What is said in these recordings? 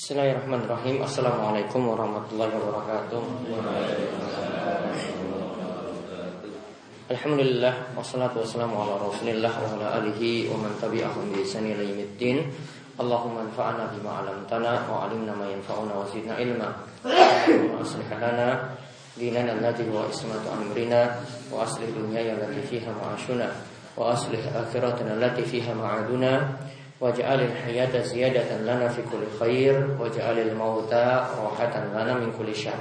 Bismillahirrahmanirrahim. Assalamualaikum warahmatullahi wabarakatuh. Alhamdulillah Wassalatu wassalamu ala rasulillah Wa ala alihi wa man tabi'ahum bi isani laymiddin Allahumma anfa'ana bima alamtana Wa alimna ma yanfa'una wa zidna ilma. Wa aslih lana Dinana allati wa ismatu amrina Wa aslih dunya allati fiha ma'ashuna Wa aslih fiha ma'aduna واجعل الحياة زيادة لنا في كل خير واجعل الموت راحة لنا من كل شر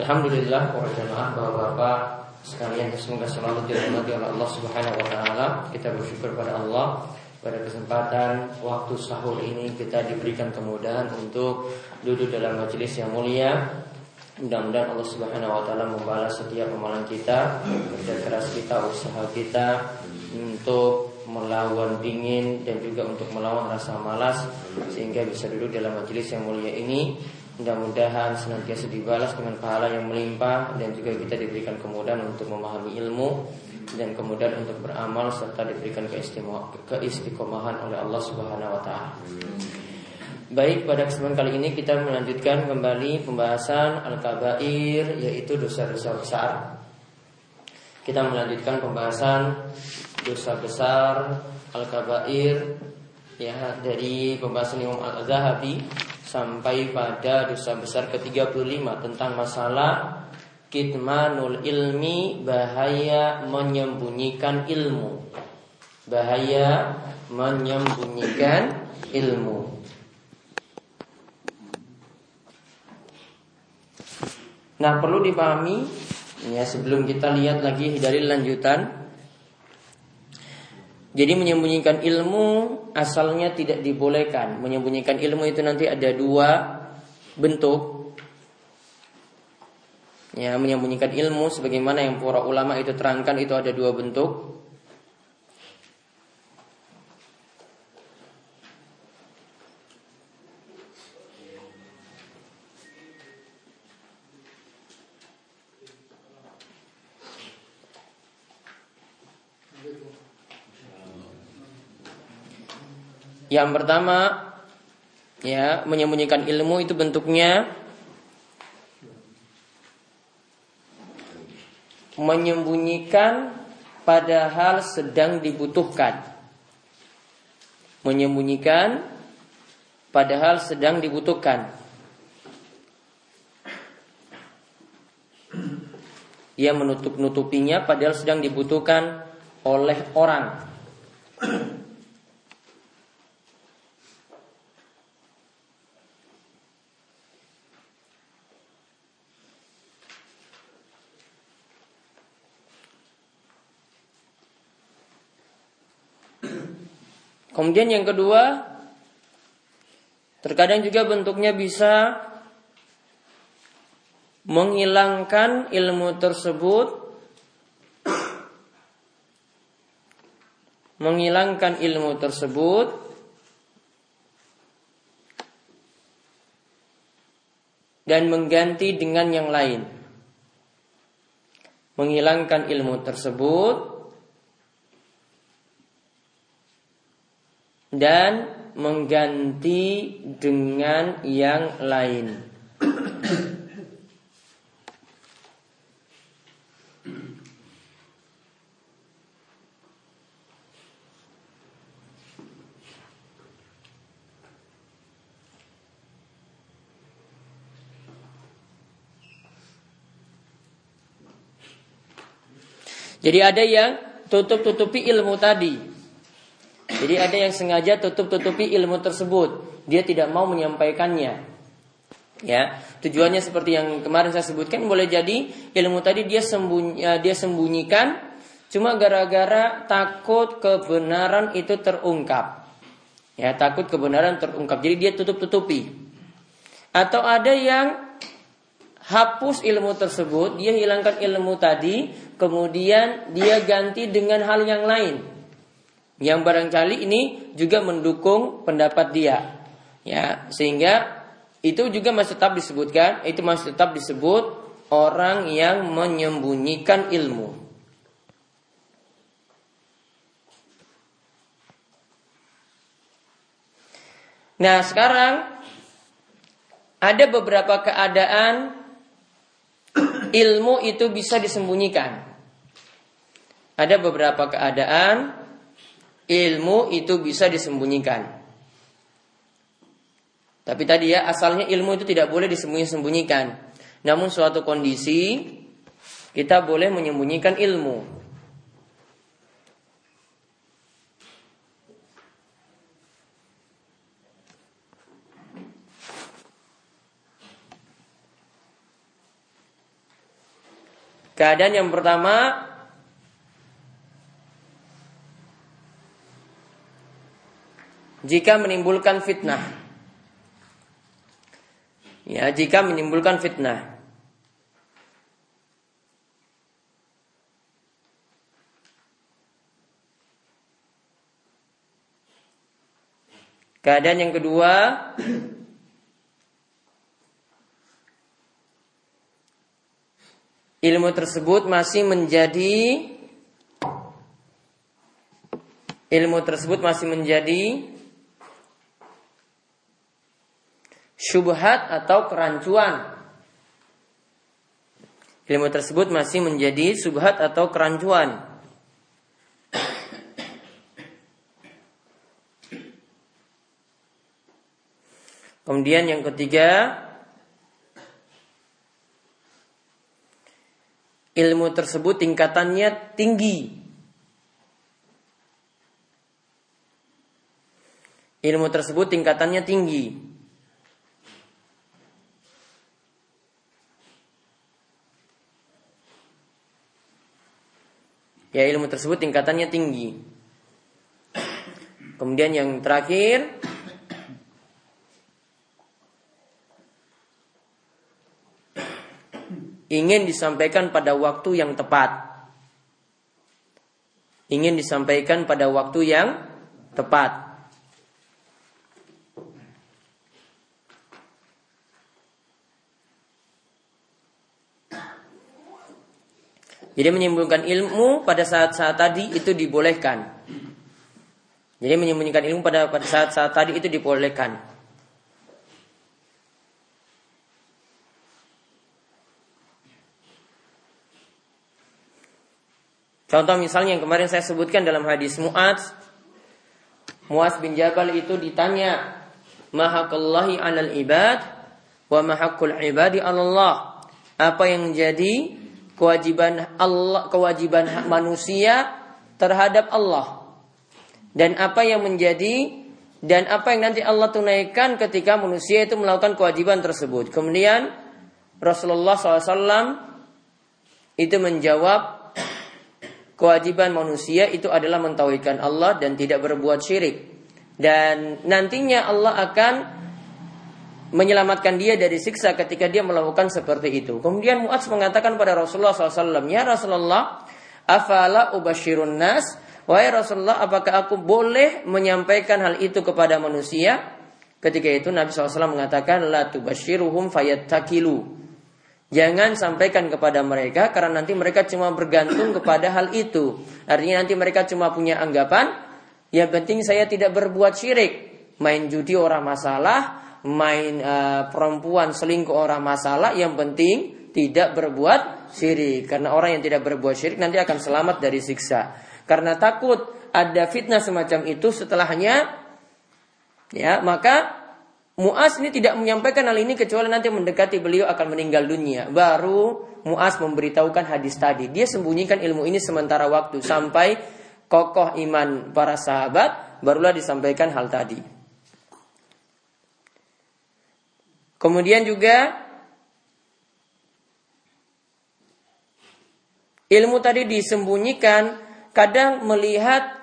Alhamdulillah para jemaah bapak-bapak sekalian semoga selalu dirahmati oleh Allah Subhanahu wa taala. Kita bersyukur pada Allah pada kesempatan waktu sahur ini kita diberikan kemudahan untuk duduk dalam majelis yang mulia. Mudah-mudahan Allah Subhanahu wa taala membalas setiap amalan kita, kerja keras kita, usaha kita untuk melawan dingin dan juga untuk melawan rasa malas sehingga bisa duduk dalam majelis yang mulia ini mudah-mudahan senantiasa dibalas dengan pahala yang melimpah dan juga kita diberikan kemudahan untuk memahami ilmu dan kemudian untuk beramal serta diberikan keistiqomahan oleh Allah Subhanahu wa taala. Baik, pada kesempatan kali ini kita melanjutkan kembali pembahasan al-kabair yaitu dosa-dosa besar. Kita melanjutkan pembahasan dosa besar al-kabair ya dari pembahasan Imam Al-Zahabi sampai pada dosa besar ke-35 tentang masalah kitmanul ilmi bahaya menyembunyikan ilmu. Bahaya menyembunyikan ilmu. Nah, perlu dipahami ya sebelum kita lihat lagi dari lanjutan jadi menyembunyikan ilmu asalnya tidak dibolehkan. Menyembunyikan ilmu itu nanti ada dua bentuk. Ya, menyembunyikan ilmu sebagaimana yang para ulama itu terangkan itu ada dua bentuk. Yang pertama ya menyembunyikan ilmu itu bentuknya menyembunyikan padahal sedang dibutuhkan. Menyembunyikan padahal sedang dibutuhkan. Ia menutup-nutupinya padahal sedang dibutuhkan oleh orang. Kemudian yang kedua, terkadang juga bentuknya bisa menghilangkan ilmu tersebut, menghilangkan ilmu tersebut, dan mengganti dengan yang lain. Menghilangkan ilmu tersebut dan mengganti dengan yang lain. Jadi ada yang tutup-tutupi ilmu tadi jadi ada yang sengaja tutup-tutupi ilmu tersebut. Dia tidak mau menyampaikannya. Ya, tujuannya seperti yang kemarin saya sebutkan boleh jadi ilmu tadi dia sembunyi, ya, dia sembunyikan cuma gara-gara takut kebenaran itu terungkap. Ya, takut kebenaran terungkap. Jadi dia tutup-tutupi. Atau ada yang hapus ilmu tersebut, dia hilangkan ilmu tadi, kemudian dia ganti dengan hal yang lain. Yang barangkali ini juga mendukung pendapat dia. Ya, sehingga itu juga masih tetap disebutkan, itu masih tetap disebut orang yang menyembunyikan ilmu. Nah, sekarang ada beberapa keadaan ilmu itu bisa disembunyikan. Ada beberapa keadaan ilmu itu bisa disembunyikan. Tapi tadi ya asalnya ilmu itu tidak boleh disembunyi-sembunyikan. Namun suatu kondisi kita boleh menyembunyikan ilmu. Keadaan yang pertama jika menimbulkan fitnah. Ya, jika menimbulkan fitnah. Keadaan yang kedua ilmu tersebut masih menjadi ilmu tersebut masih menjadi syubhat atau kerancuan. Ilmu tersebut masih menjadi subhat atau kerancuan. Kemudian yang ketiga, ilmu tersebut tingkatannya tinggi. Ilmu tersebut tingkatannya tinggi. Ya ilmu tersebut tingkatannya tinggi. Kemudian yang terakhir ingin disampaikan pada waktu yang tepat. Ingin disampaikan pada waktu yang tepat. Jadi menyembunyikan ilmu pada saat-saat tadi itu dibolehkan. Jadi menyembunyikan ilmu pada saat-saat tadi itu dibolehkan. Contoh misalnya yang kemarin saya sebutkan dalam hadis Mu'az Mu'az bin Jabal itu ditanya Mahakallahi alal ibad Wa mahakul ibadi Allah Apa yang menjadi kewajiban Allah kewajiban manusia terhadap Allah dan apa yang menjadi dan apa yang nanti Allah tunaikan ketika manusia itu melakukan kewajiban tersebut. Kemudian Rasulullah SAW itu menjawab kewajiban manusia itu adalah mentauhidkan Allah dan tidak berbuat syirik. Dan nantinya Allah akan menyelamatkan dia dari siksa ketika dia melakukan seperti itu. Kemudian Mu'adz mengatakan pada Rasulullah SAW, Ya Rasulullah, afala ubashirun nas, Wahai Rasulullah, apakah aku boleh menyampaikan hal itu kepada manusia? Ketika itu Nabi SAW mengatakan, La tubashiruhum fayattakilu. Jangan sampaikan kepada mereka karena nanti mereka cuma bergantung kepada hal itu. Artinya nanti mereka cuma punya anggapan, yang penting saya tidak berbuat syirik. Main judi orang masalah, main uh, perempuan selingkuh orang masalah yang penting tidak berbuat syirik karena orang yang tidak berbuat syirik nanti akan selamat dari siksa karena takut ada fitnah semacam itu setelahnya ya maka Muas ini tidak menyampaikan hal ini kecuali nanti mendekati beliau akan meninggal dunia. Baru Muas memberitahukan hadis tadi. Dia sembunyikan ilmu ini sementara waktu sampai kokoh iman para sahabat, barulah disampaikan hal tadi. Kemudian juga ilmu tadi disembunyikan, kadang melihat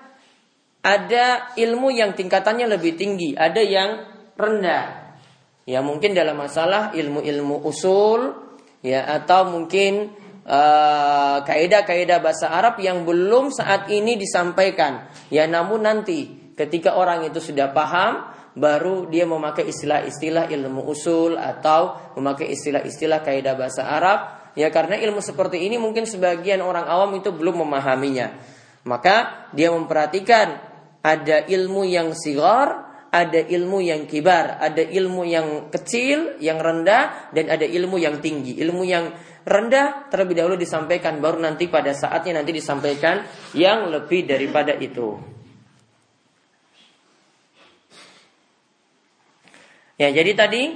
ada ilmu yang tingkatannya lebih tinggi, ada yang rendah. Ya mungkin dalam masalah ilmu-ilmu usul, ya atau mungkin uh, kaidah-kaidah bahasa Arab yang belum saat ini disampaikan. Ya namun nanti ketika orang itu sudah paham, baru dia memakai istilah-istilah ilmu usul atau memakai istilah-istilah kaidah bahasa Arab ya karena ilmu seperti ini mungkin sebagian orang awam itu belum memahaminya maka dia memperhatikan ada ilmu yang sigar ada ilmu yang kibar, ada ilmu yang kecil, yang rendah, dan ada ilmu yang tinggi. Ilmu yang rendah terlebih dahulu disampaikan, baru nanti pada saatnya nanti disampaikan yang lebih daripada itu. Ya, jadi tadi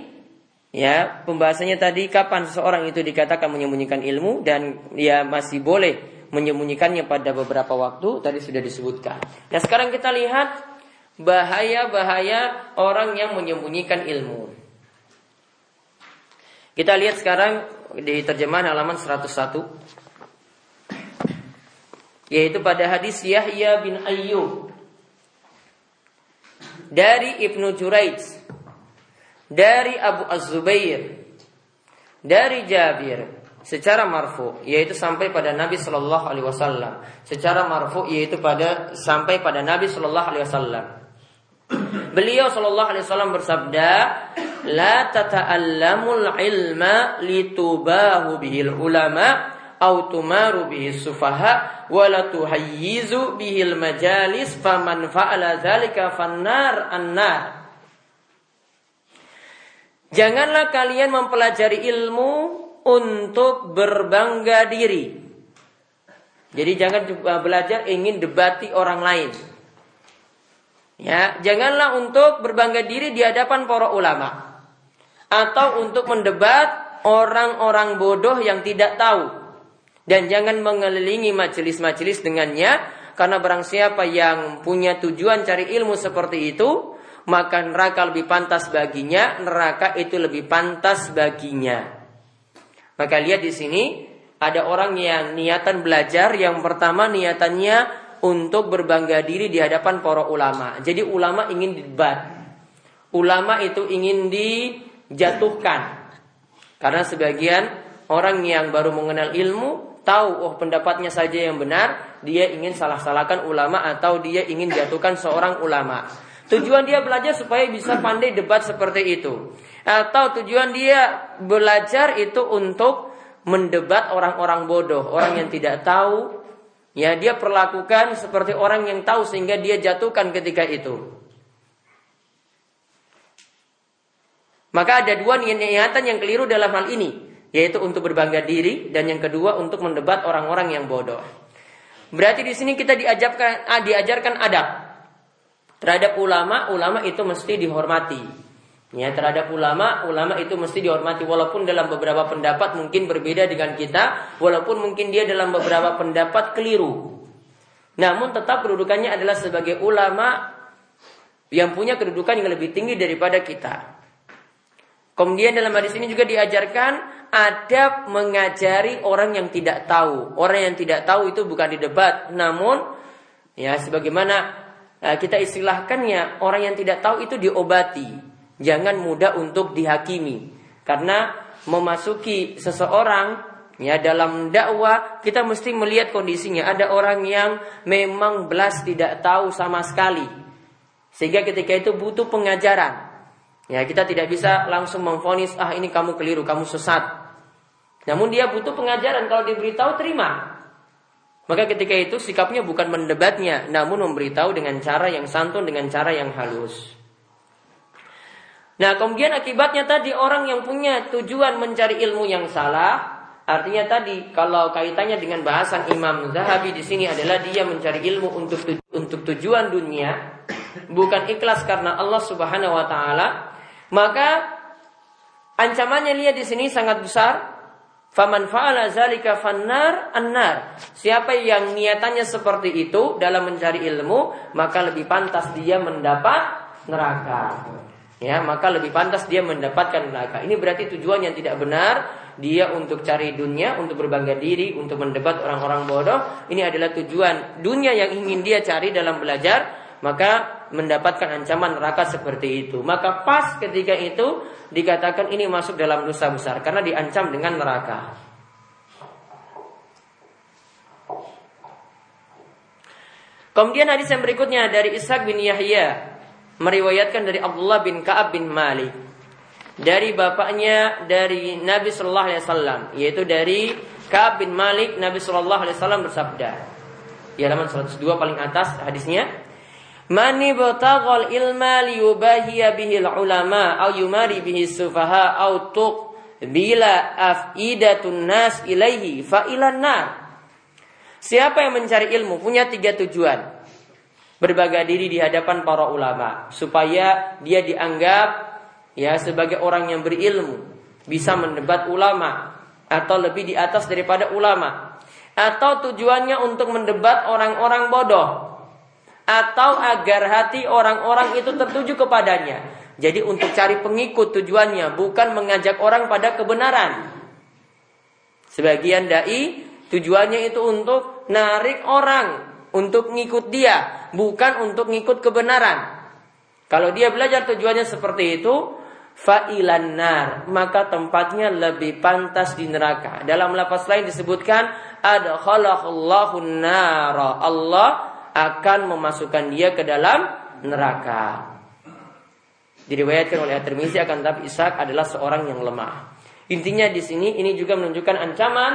ya pembahasannya tadi kapan seseorang itu dikatakan menyembunyikan ilmu dan ya masih boleh menyembunyikannya pada beberapa waktu tadi sudah disebutkan. Nah, sekarang kita lihat bahaya-bahaya orang yang menyembunyikan ilmu. Kita lihat sekarang di terjemahan halaman 101 yaitu pada hadis Yahya bin Ayyub dari Ibnu Juraij dari Abu Az-Zubair dari Jabir secara marfu yaitu sampai pada Nabi Shallallahu alaihi wasallam. Secara marfu yaitu pada sampai pada Nabi Shallallahu alaihi wasallam. Beliau Shallallahu Alaihi Wasallam bersabda, لا tata'allamul ilma litubahu bihil ulama au tumaru bihi sufaha wa la tuhayyizu bihil majalis faman fa'ala dzalika fannar annar Janganlah kalian mempelajari ilmu untuk berbangga diri. Jadi jangan belajar ingin debati orang lain. Ya, janganlah untuk berbangga diri di hadapan para ulama atau untuk mendebat orang-orang bodoh yang tidak tahu dan jangan mengelilingi majelis-majelis dengannya karena barang siapa yang punya tujuan cari ilmu seperti itu maka neraka lebih pantas baginya neraka itu lebih pantas baginya maka lihat di sini ada orang yang niatan belajar yang pertama niatannya untuk berbangga diri di hadapan para ulama. Jadi ulama ingin debat. Ulama itu ingin dijatuhkan. Karena sebagian orang yang baru mengenal ilmu tahu oh pendapatnya saja yang benar, dia ingin salah-salahkan ulama atau dia ingin jatuhkan seorang ulama. Tujuan dia belajar supaya bisa pandai debat seperti itu. Atau tujuan dia belajar itu untuk mendebat orang-orang bodoh, orang yang tidak tahu Ya, dia perlakukan seperti orang yang tahu sehingga dia jatuhkan ketika itu. Maka ada dua niatan yang keliru dalam hal ini, yaitu untuk berbangga diri dan yang kedua untuk mendebat orang-orang yang bodoh. Berarti di sini kita diajarkan ah, diajarkan adab terhadap ulama, ulama itu mesti dihormati. Ya, terhadap ulama, ulama itu mesti dihormati walaupun dalam beberapa pendapat mungkin berbeda dengan kita, walaupun mungkin dia dalam beberapa pendapat keliru. Namun tetap kedudukannya adalah sebagai ulama yang punya kedudukan yang lebih tinggi daripada kita. Kemudian dalam hadis ini juga diajarkan adab mengajari orang yang tidak tahu. Orang yang tidak tahu itu bukan di debat, namun ya sebagaimana kita istilahkannya orang yang tidak tahu itu diobati. Jangan mudah untuk dihakimi. Karena memasuki seseorang ya dalam dakwah kita mesti melihat kondisinya. Ada orang yang memang belas tidak tahu sama sekali. Sehingga ketika itu butuh pengajaran. Ya, kita tidak bisa langsung memfonis, ah ini kamu keliru, kamu sesat. Namun dia butuh pengajaran, kalau diberitahu terima. Maka ketika itu sikapnya bukan mendebatnya, namun memberitahu dengan cara yang santun, dengan cara yang halus. Nah kemudian akibatnya tadi orang yang punya tujuan mencari ilmu yang salah, artinya tadi kalau kaitannya dengan bahasan Imam Zahabi di sini adalah dia mencari ilmu untuk untuk tujuan dunia, bukan ikhlas karena Allah Subhanahu Wa Taala, maka ancamannya lihat di sini sangat besar. Faman fa'ala zalika fannar annar. Siapa yang niatannya seperti itu dalam mencari ilmu, maka lebih pantas dia mendapat neraka ya maka lebih pantas dia mendapatkan neraka. Ini berarti tujuan yang tidak benar dia untuk cari dunia, untuk berbangga diri, untuk mendebat orang-orang bodoh. Ini adalah tujuan dunia yang ingin dia cari dalam belajar, maka mendapatkan ancaman neraka seperti itu. Maka pas ketika itu dikatakan ini masuk dalam dosa besar karena diancam dengan neraka. Kemudian hadis yang berikutnya dari Ishak bin Yahya meriwayatkan dari Abdullah bin Ka'ab bin Malik. Dari bapaknya dari Nabi Shallallahu Alaihi Wasallam yaitu dari Ka'ab bin Malik Nabi Shallallahu Alaihi Wasallam bersabda. Di halaman 102 paling atas hadisnya Mani bataghal ilma liyubahiya bihil ulama au yumari bihi sufaha au tuq bila afidatun nas ilaihi fa nar. Siapa yang mencari ilmu punya tiga tujuan. Berbaga diri di hadapan para ulama supaya dia dianggap ya sebagai orang yang berilmu, bisa mendebat ulama atau lebih di atas daripada ulama. Atau tujuannya untuk mendebat orang-orang bodoh atau agar hati orang-orang itu tertuju kepadanya. Jadi untuk cari pengikut tujuannya bukan mengajak orang pada kebenaran. Sebagian dai tujuannya itu untuk narik orang untuk ngikut dia, bukan untuk ngikut kebenaran. Kalau dia belajar tujuannya seperti itu, fa'ilan nar, maka tempatnya lebih pantas di neraka. Dalam lafaz lain disebutkan ada khalaqallahu nara. Allah akan memasukkan dia ke dalam neraka. Diriwayatkan oleh At-Tirmizi akan tapi Ishak adalah seorang yang lemah. Intinya di sini ini juga menunjukkan ancaman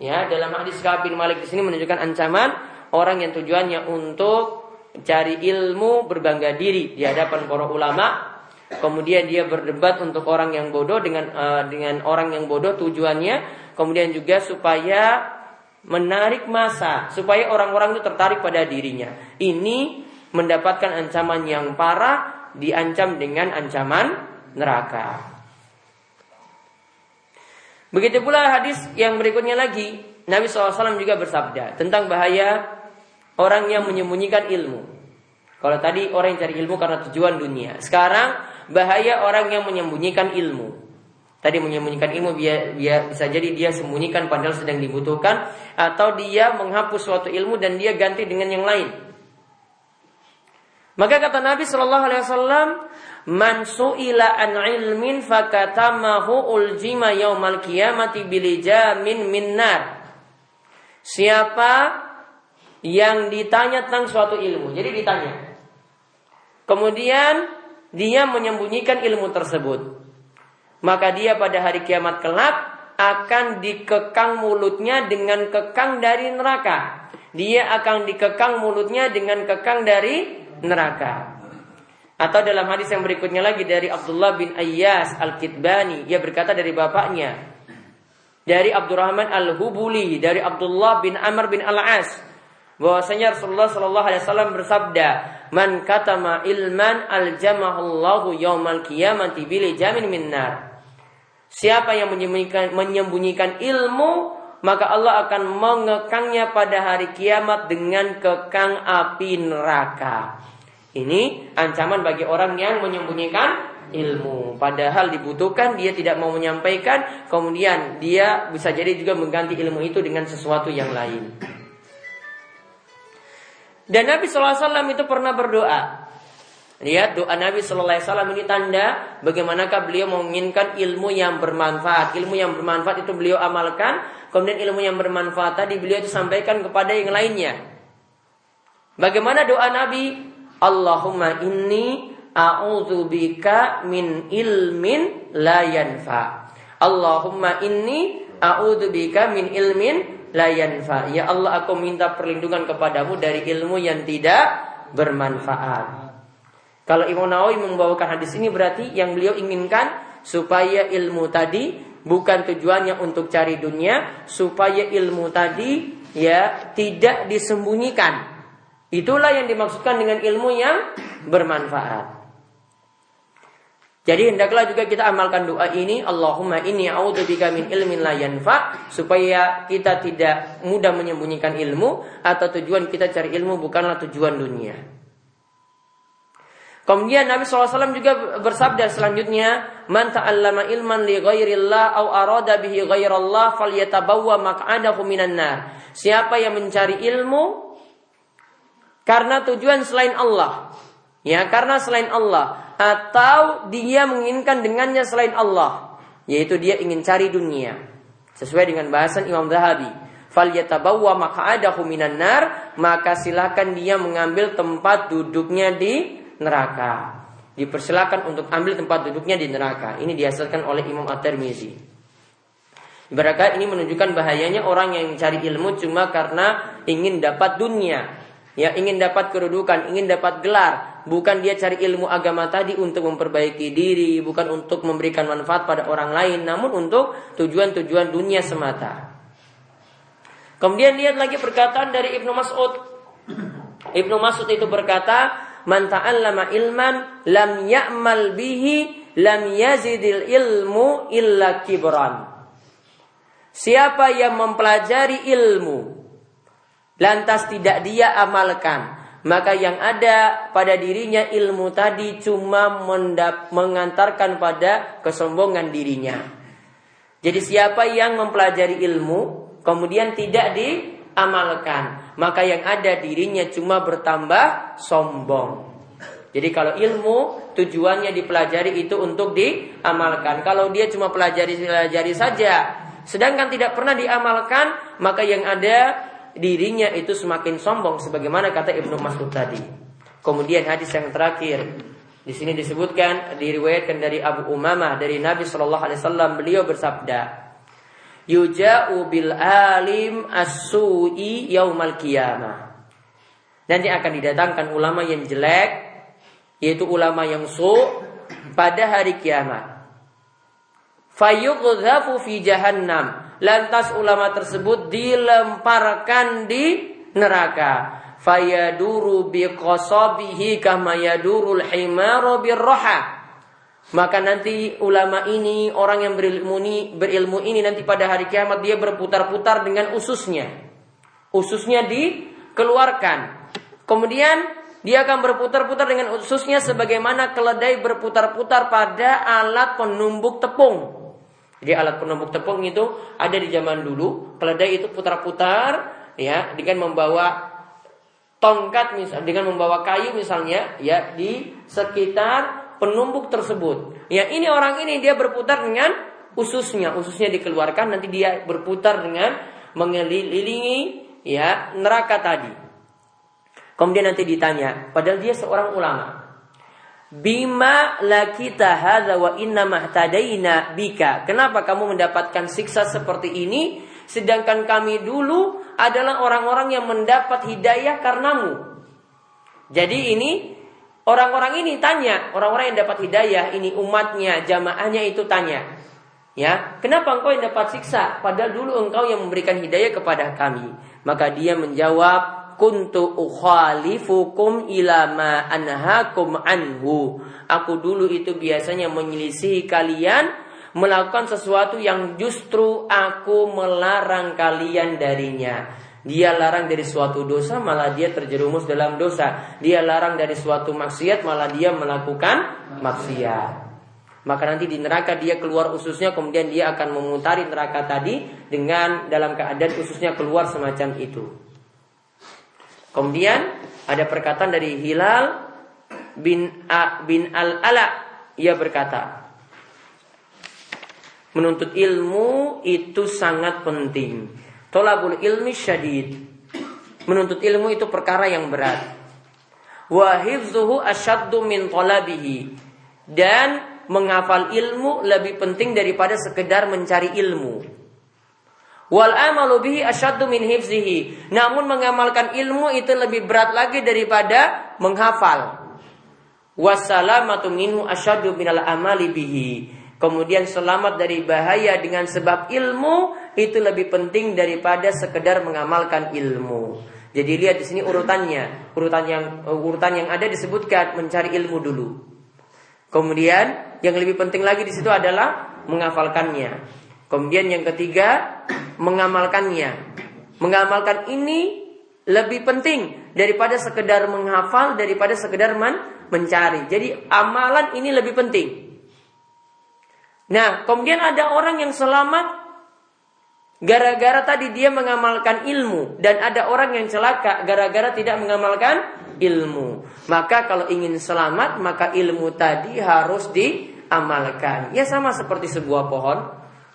ya dalam hadis Ka'ab bin Malik di sini menunjukkan ancaman orang yang tujuannya untuk cari ilmu berbangga diri di hadapan para ulama kemudian dia berdebat untuk orang yang bodoh dengan uh, dengan orang yang bodoh tujuannya kemudian juga supaya menarik masa supaya orang-orang itu tertarik pada dirinya. Ini mendapatkan ancaman yang parah, diancam dengan ancaman neraka. Begitu pula hadis yang berikutnya lagi, Nabi SAW juga bersabda tentang bahaya orang yang menyembunyikan ilmu. Kalau tadi orang yang cari ilmu karena tujuan dunia, sekarang bahaya orang yang menyembunyikan ilmu. Tadi menyembunyikan ilmu biar, biar bisa jadi dia sembunyikan padahal sedang dibutuhkan atau dia menghapus suatu ilmu dan dia ganti dengan yang lain. Maka kata Nabi Shallallahu Alaihi Wasallam, "Man su'ila an ilmin fakatamahu uljima yaumal kiamati bilijamin minnar." Siapa yang ditanya tentang suatu ilmu, jadi ditanya. Kemudian dia menyembunyikan ilmu tersebut maka dia pada hari kiamat kelak akan dikekang mulutnya dengan kekang dari neraka. Dia akan dikekang mulutnya dengan kekang dari neraka. Atau dalam hadis yang berikutnya lagi dari Abdullah bin Ayyas Al-Kitbani, dia berkata dari bapaknya, dari Abdurrahman Al-Hubuli, dari Abdullah bin Amr bin Al-As, bahwasanya Rasulullah Shallallahu alaihi wasallam bersabda, "Man katama ilman al-jamahullahu yaumal qiyamati bil jamin minnar." Siapa yang menyembunyikan, menyembunyikan ilmu, maka Allah akan mengekangnya pada hari kiamat dengan kekang api neraka. Ini ancaman bagi orang yang menyembunyikan ilmu. Padahal dibutuhkan, dia tidak mau menyampaikan, kemudian dia bisa jadi juga mengganti ilmu itu dengan sesuatu yang lain. Dan Nabi SAW itu pernah berdoa. Lihat doa Nabi Shallallahu Alaihi Wasallam ini tanda bagaimanakah beliau menginginkan ilmu yang bermanfaat. Ilmu yang bermanfaat itu beliau amalkan. Kemudian ilmu yang bermanfaat tadi beliau itu sampaikan kepada yang lainnya. Bagaimana doa Nabi? Allahumma inni a'udzubika min ilmin la yanfa. Allahumma inni a'udzubika min ilmin la yanfa. Ya Allah aku minta perlindungan kepadamu dari ilmu yang tidak bermanfaat. Kalau Imam Nawawi membawakan hadis ini berarti yang beliau inginkan supaya ilmu tadi bukan tujuannya untuk cari dunia, supaya ilmu tadi ya tidak disembunyikan. Itulah yang dimaksudkan dengan ilmu yang bermanfaat. Jadi hendaklah juga kita amalkan doa ini Allahumma inni a'udzubika min ilmin la yanfa supaya kita tidak mudah menyembunyikan ilmu atau tujuan kita cari ilmu bukanlah tujuan dunia. Kemudian Nabi SAW juga bersabda selanjutnya, "Man ta'allama ilman li ghairillah au arada bihi ghairallah falyatabawwa maq'adahu minan nar." Siapa yang mencari ilmu karena tujuan selain Allah, ya karena selain Allah atau dia menginginkan dengannya selain Allah, yaitu dia ingin cari dunia. Sesuai dengan bahasan Imam Zahabi, falyatabawwa maq'adahu minan nar, maka silakan dia mengambil tempat duduknya di neraka. Dipersilakan untuk ambil tempat duduknya di neraka. Ini dihasilkan oleh Imam At-Tirmizi. Ibaratkan ini menunjukkan bahayanya orang yang mencari ilmu cuma karena ingin dapat dunia. Ya, ingin dapat kedudukan, ingin dapat gelar, bukan dia cari ilmu agama tadi untuk memperbaiki diri, bukan untuk memberikan manfaat pada orang lain, namun untuk tujuan-tujuan dunia semata. Kemudian lihat lagi perkataan dari Ibnu Mas'ud. Ibnu Mas'ud itu berkata, "Man ta'allama ilman lam ya'mal bihi lam yazidil ilmu illa kibran." Siapa yang mempelajari ilmu lantas tidak dia amalkan, maka yang ada pada dirinya ilmu tadi cuma mendap, mengantarkan pada kesombongan dirinya. Jadi siapa yang mempelajari ilmu kemudian tidak diamalkan, maka yang ada dirinya cuma bertambah sombong. Jadi kalau ilmu tujuannya dipelajari itu untuk diamalkan. Kalau dia cuma pelajari pelajari saja, sedangkan tidak pernah diamalkan, maka yang ada dirinya itu semakin sombong sebagaimana kata Ibnu Mas'ud tadi. Kemudian hadis yang terakhir di sini disebutkan diriwayatkan dari Abu Umamah dari Nabi Shallallahu alaihi wasallam beliau bersabda Yuja'u bil alim as-su'i yaumal qiyamah Nanti akan didatangkan ulama yang jelek yaitu ulama yang su pada hari kiamat. Fayuqdhafu fi jahannam Lantas ulama tersebut dilemparkan di neraka. Fayaduru biqasabihi kama yadurul himaru birroha. Maka nanti ulama ini, orang yang berilmu ini, berilmu ini nanti pada hari kiamat dia berputar-putar dengan ususnya. Ususnya dikeluarkan. Kemudian dia akan berputar-putar dengan ususnya sebagaimana keledai berputar-putar pada alat penumbuk tepung. Jadi alat penumbuk tepung itu ada di zaman dulu. Keledai itu putar-putar ya dengan membawa tongkat misal dengan membawa kayu misalnya ya di sekitar penumbuk tersebut. Ya ini orang ini dia berputar dengan ususnya, ususnya dikeluarkan nanti dia berputar dengan mengelilingi ya neraka tadi. Kemudian nanti ditanya, padahal dia seorang ulama. Bima lakita hadza wa inna mahtadaina bika. Kenapa kamu mendapatkan siksa seperti ini sedangkan kami dulu adalah orang-orang yang mendapat hidayah karenamu. Jadi ini orang-orang ini tanya, orang-orang yang dapat hidayah ini umatnya, jamaahnya itu tanya. Ya, kenapa engkau yang dapat siksa padahal dulu engkau yang memberikan hidayah kepada kami? Maka dia menjawab, kuntu ukhalifukum ila ma anhakum anhu. Aku dulu itu biasanya menyelisihi kalian melakukan sesuatu yang justru aku melarang kalian darinya. Dia larang dari suatu dosa malah dia terjerumus dalam dosa. Dia larang dari suatu maksiat malah dia melakukan maksiat. Maka nanti di neraka dia keluar ususnya kemudian dia akan memutari neraka tadi dengan dalam keadaan ususnya keluar semacam itu. Kemudian ada perkataan dari Hilal bin A, bin Al Ala ia berkata menuntut ilmu itu sangat penting. Tolabul ilmi syadid. Menuntut ilmu itu perkara yang berat. Wa asyaddu min talabihi. Dan menghafal ilmu lebih penting daripada sekedar mencari ilmu. Wal amalu bihi asyaddu min hifzihi. Namun mengamalkan ilmu itu lebih berat lagi daripada menghafal. Wassalamatu minhu asyaddu minal amali bihi. Kemudian selamat dari bahaya dengan sebab ilmu itu lebih penting daripada sekedar mengamalkan ilmu. Jadi lihat di sini urutannya, urutan yang urutan yang ada disebutkan mencari ilmu dulu. Kemudian yang lebih penting lagi di situ adalah menghafalkannya. Kemudian yang ketiga, mengamalkannya. Mengamalkan ini lebih penting daripada sekedar menghafal, daripada sekedar men mencari. Jadi amalan ini lebih penting. Nah, kemudian ada orang yang selamat gara-gara tadi dia mengamalkan ilmu dan ada orang yang celaka gara-gara tidak mengamalkan ilmu. Maka kalau ingin selamat, maka ilmu tadi harus diamalkan. Ya sama seperti sebuah pohon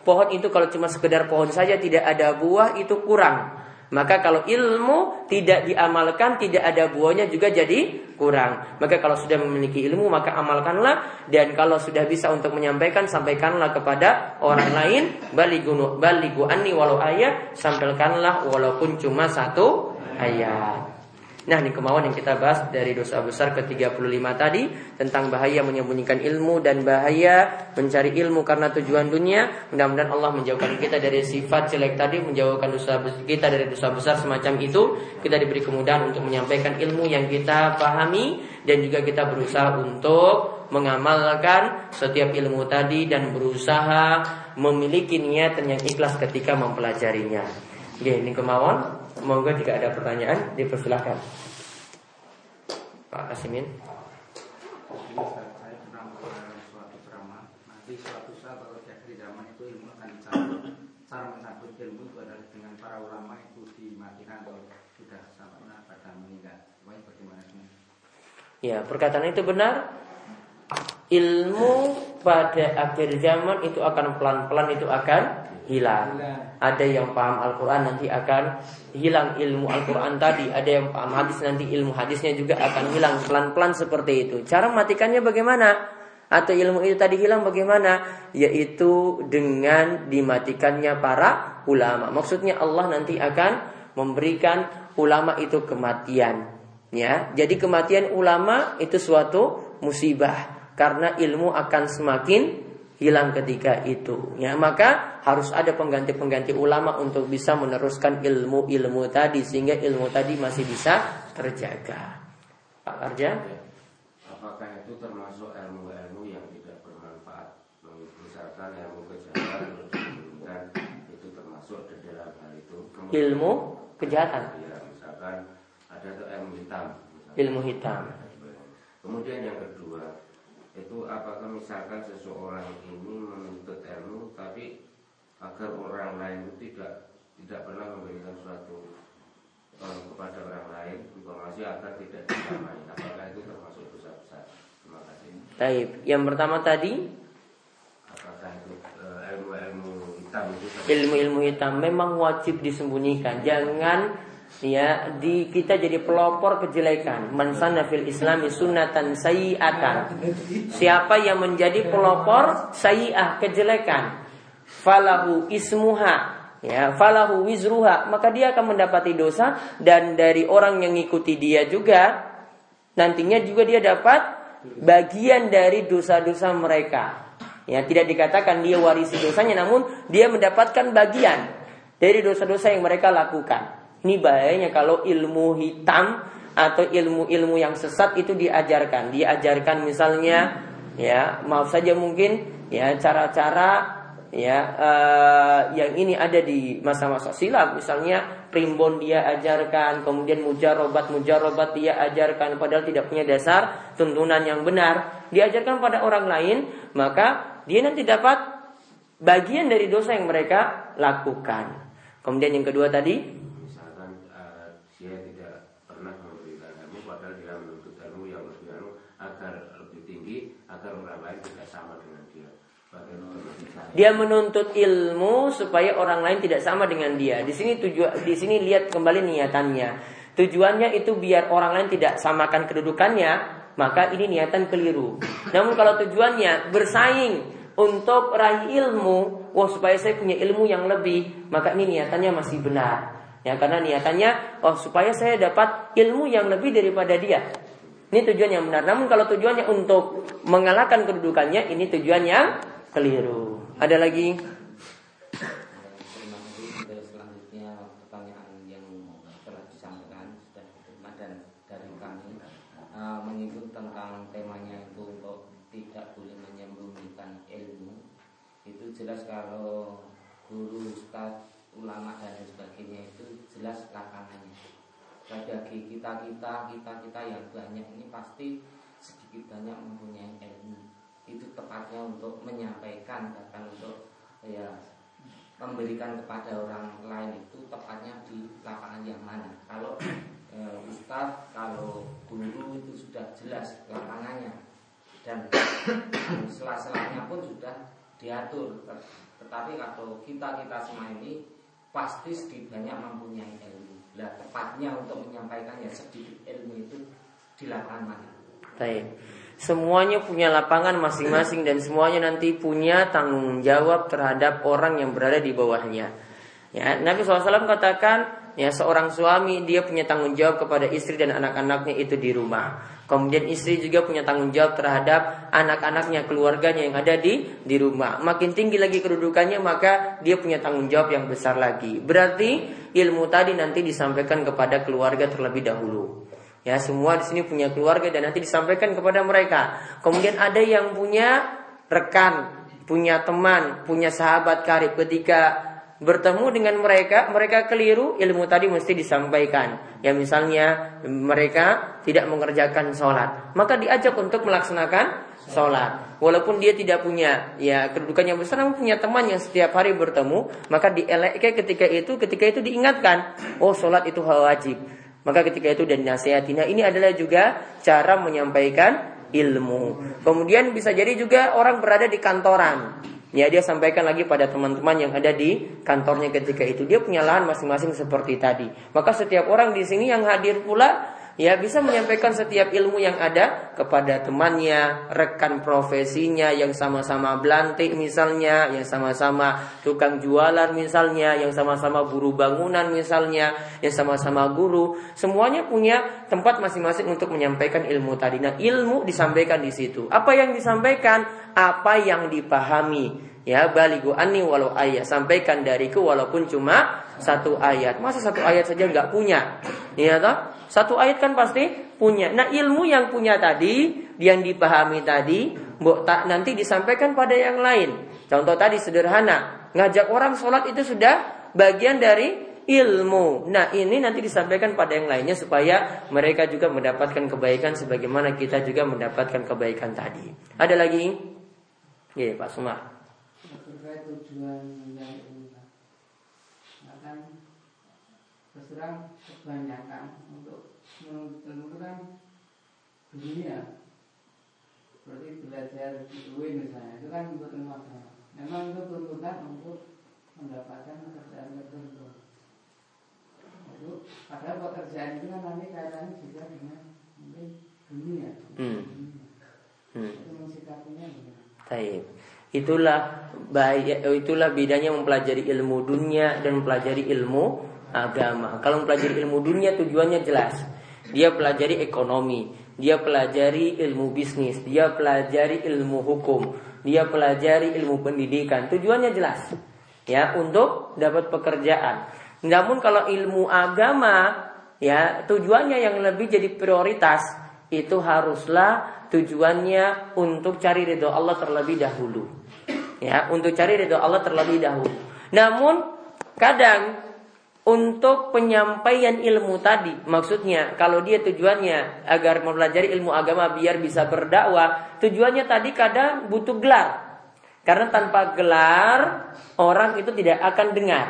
pohon itu kalau cuma sekedar pohon saja tidak ada buah itu kurang. Maka kalau ilmu tidak diamalkan tidak ada buahnya juga jadi kurang. Maka kalau sudah memiliki ilmu maka amalkanlah dan kalau sudah bisa untuk menyampaikan sampaikanlah kepada orang lain baligu baligu anni walau ayat sampaikanlah walaupun cuma satu ayat. Nah, ini kemauan yang kita bahas dari dosa besar ke-35 tadi tentang bahaya menyembunyikan ilmu dan bahaya mencari ilmu karena tujuan dunia. Mudah-mudahan Allah menjauhkan kita dari sifat jelek tadi, menjauhkan dosa kita dari dosa besar semacam itu. Kita diberi kemudahan untuk menyampaikan ilmu yang kita pahami dan juga kita berusaha untuk mengamalkan setiap ilmu tadi dan berusaha memiliki niat yang ikhlas ketika mempelajarinya. Oke, ini kemauan. Semoga jika ada pertanyaan dipersilahkan. Pak Kasimin. Saya pernah suatu ceramah. Nanti suatu saat kalau di zaman itu ilmu akan dicabut. Cara mencabut ilmu itu adalah dengan para ulama itu dimatikan atau sudah sampai pada meninggal. Bagaimana Ya, perkataan itu benar. Ilmu pada akhir zaman itu akan pelan-pelan itu akan hilang. Ada yang paham Al-Quran nanti akan hilang ilmu Al-Quran tadi. Ada yang paham hadis nanti ilmu hadisnya juga akan hilang pelan-pelan seperti itu. Cara matikannya bagaimana? Atau ilmu itu tadi hilang bagaimana? Yaitu dengan dimatikannya para ulama. Maksudnya Allah nanti akan memberikan ulama itu kematian. Ya, jadi kematian ulama itu suatu musibah karena ilmu akan semakin hilang ketika itu. Ya, maka harus ada pengganti-pengganti ulama untuk bisa meneruskan ilmu-ilmu tadi sehingga ilmu tadi masih bisa terjaga. Pak Arja? Apakah itu termasuk ilmu-ilmu yang tidak bermanfaat? Misalkan ilmu kejahatan dan itu termasuk di dalam hal itu. Kemudian, ilmu kejahatan. Ya, misalkan ada ilmu hitam. Misalkan. Ilmu hitam. Kemudian yang kedua, itu apakah misalkan seseorang ini menuntut ilmu tapi agar orang lain itu tidak tidak pernah memberikan suatu um, kepada orang lain informasi agar tidak disamai apakah itu termasuk dosa besar terima kasih. Taib yang pertama tadi? Apakah itu uh, ilmu-ilmu hitam itu ilmu-ilmu hitam memang wajib disembunyikan. Jangan ya di kita jadi pelopor kejelekan. Man sanna fil islami sunnatan sayyi'atan siapa yang menjadi pelopor sayyi'ah kejelekan? Falahu ismuha. Ya falahu wizruha. Maka dia akan mendapati dosa dan dari orang yang ngikuti dia juga nantinya juga dia dapat bagian dari dosa-dosa mereka. Ya tidak dikatakan dia warisi dosanya namun dia mendapatkan bagian dari dosa-dosa yang mereka lakukan ini bahayanya kalau ilmu hitam atau ilmu-ilmu yang sesat itu diajarkan. Diajarkan misalnya ya, maaf saja mungkin ya cara-cara ya uh, yang ini ada di masa-masa silam misalnya primbon dia ajarkan kemudian mujarobat mujarobat dia ajarkan padahal tidak punya dasar tuntunan yang benar. Diajarkan pada orang lain maka dia nanti dapat bagian dari dosa yang mereka lakukan. Kemudian yang kedua tadi Dia menuntut ilmu supaya orang lain tidak sama dengan dia. Di sini tujuan di sini lihat kembali niatannya. Tujuannya itu biar orang lain tidak samakan kedudukannya, maka ini niatan keliru. Namun kalau tujuannya bersaing untuk raih ilmu, wah supaya saya punya ilmu yang lebih, maka ini niatannya masih benar. Ya karena niatannya oh supaya saya dapat ilmu yang lebih daripada dia. Ini tujuan yang benar. Namun kalau tujuannya untuk mengalahkan kedudukannya, ini tujuan yang keliru. Ada lagi? Selanjutnya pertanyaan yang disampaikan sudah dan dari kami uh, menyebut tentang temanya itu untuk tidak boleh menyembunyikan ilmu itu jelas kalau guru ustaz ulama dan sebagainya itu jelas lapangannya bagi kita kita kita kita yang banyak ini pasti sedikit banyak mempunyai ilmu itu tepatnya untuk menyampaikan bahkan untuk ya memberikan kepada orang lain itu tepatnya di lapangan yang mana. Kalau e, ustadz kalau guru itu sudah jelas lapangannya dan sela-selanya pun sudah diatur. Tetapi kalau kita kita semua ini pasti sedikit banyak mempunyai ilmu. Lah tepatnya untuk menyampaikannya sedikit ilmu itu di lapangan mana. Baik. Semuanya punya lapangan masing-masing dan semuanya nanti punya tanggung jawab terhadap orang yang berada di bawahnya. Ya, Nabi SAW katakan ya seorang suami dia punya tanggung jawab kepada istri dan anak-anaknya itu di rumah. Kemudian istri juga punya tanggung jawab terhadap anak-anaknya, keluarganya yang ada di di rumah. Makin tinggi lagi kedudukannya maka dia punya tanggung jawab yang besar lagi. Berarti ilmu tadi nanti disampaikan kepada keluarga terlebih dahulu. Ya, semua di sini punya keluarga dan nanti disampaikan kepada mereka. Kemudian ada yang punya rekan, punya teman, punya sahabat karib ketika bertemu dengan mereka, mereka keliru, ilmu tadi mesti disampaikan. Ya misalnya mereka tidak mengerjakan sholat, maka diajak untuk melaksanakan sholat. Walaupun dia tidak punya ya kedudukannya besar, namun punya teman yang setiap hari bertemu, maka dielekkan ketika itu, ketika itu diingatkan, oh sholat itu hal wajib. Maka ketika itu dan nasihatina ini adalah juga cara menyampaikan ilmu. Kemudian bisa jadi juga orang berada di kantoran. Ya dia sampaikan lagi pada teman-teman yang ada di kantornya ketika itu. Dia punya lahan masing-masing seperti tadi. Maka setiap orang di sini yang hadir pula ya bisa menyampaikan setiap ilmu yang ada kepada temannya, rekan profesinya yang sama-sama belantik misalnya, yang sama-sama tukang jualan misalnya, yang sama-sama buruh bangunan misalnya, yang sama-sama guru, semuanya punya tempat masing-masing untuk menyampaikan ilmu tadi. Nah, ilmu disampaikan di situ. Apa yang disampaikan? Apa yang dipahami. Ya, baligu ani walau ayat. Sampaikan dariku walaupun cuma satu ayat. Masa satu ayat saja nggak punya? Ya toh? Satu ayat kan pasti punya. Nah ilmu yang punya tadi, yang dipahami tadi, mbok tak nanti disampaikan pada yang lain. Contoh tadi sederhana, ngajak orang sholat itu sudah bagian dari ilmu. Nah ini nanti disampaikan pada yang lainnya supaya mereka juga mendapatkan kebaikan sebagaimana kita juga mendapatkan kebaikan tadi. Ada lagi? Ya Pak Sumar. Terkait tujuan yang kan kebanyakan menuntut ilmu kan dunia berarti belajar di UI misalnya itu kan untuk ilmu agama memang itu tuntutan untuk mendapatkan pekerjaan tertentu itu padahal pekerjaan itu kan nanti kaitannya juga dengan mungkin dunia hmm. Hmm. itu mensikapinya Taib. Itulah baik itulah bedanya mempelajari ilmu dunia dan mempelajari ilmu agama. Kalau mempelajari ilmu dunia tujuannya jelas dia pelajari ekonomi, dia pelajari ilmu bisnis, dia pelajari ilmu hukum, dia pelajari ilmu pendidikan. Tujuannya jelas, ya untuk dapat pekerjaan. Namun kalau ilmu agama, ya tujuannya yang lebih jadi prioritas itu haruslah tujuannya untuk cari ridho Allah terlebih dahulu. Ya, untuk cari ridho Allah terlebih dahulu. Namun kadang untuk penyampaian ilmu tadi. Maksudnya kalau dia tujuannya agar mempelajari ilmu agama biar bisa berdakwah, tujuannya tadi kadang butuh gelar. Karena tanpa gelar orang itu tidak akan dengar.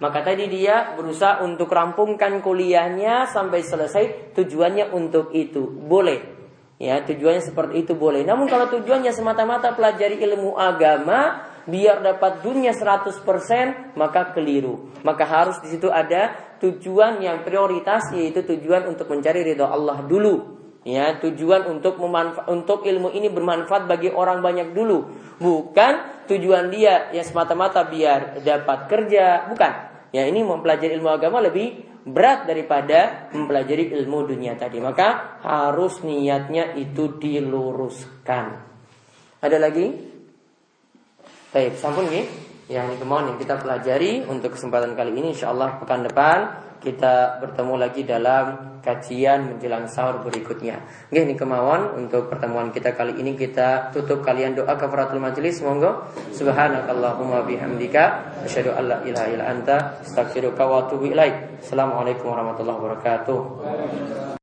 Maka tadi dia berusaha untuk rampungkan kuliahnya sampai selesai tujuannya untuk itu. Boleh. Ya, tujuannya seperti itu boleh. Namun kalau tujuannya semata-mata pelajari ilmu agama, biar dapat dunia 100% maka keliru. Maka harus di situ ada tujuan yang prioritas yaitu tujuan untuk mencari ridho Allah dulu. Ya, tujuan untuk memanfa- untuk ilmu ini bermanfaat bagi orang banyak dulu. Bukan tujuan dia yang semata-mata biar dapat kerja, bukan. Ya, ini mempelajari ilmu agama lebih berat daripada mempelajari ilmu dunia tadi. Maka harus niatnya itu diluruskan. Ada lagi? Baik, sampun nih yang kemauan yang kita pelajari untuk kesempatan kali ini insyaallah pekan depan kita bertemu lagi dalam kajian menjelang sahur berikutnya. Oke, ini kemauan untuk pertemuan kita kali ini kita tutup kalian doa kafaratul majelis monggo. Subhanakallahumma bihamdika asyhadu an la ilaha illa anta astaghfiruka wa atubu ilaik. Assalamualaikum warahmatullahi wabarakatuh.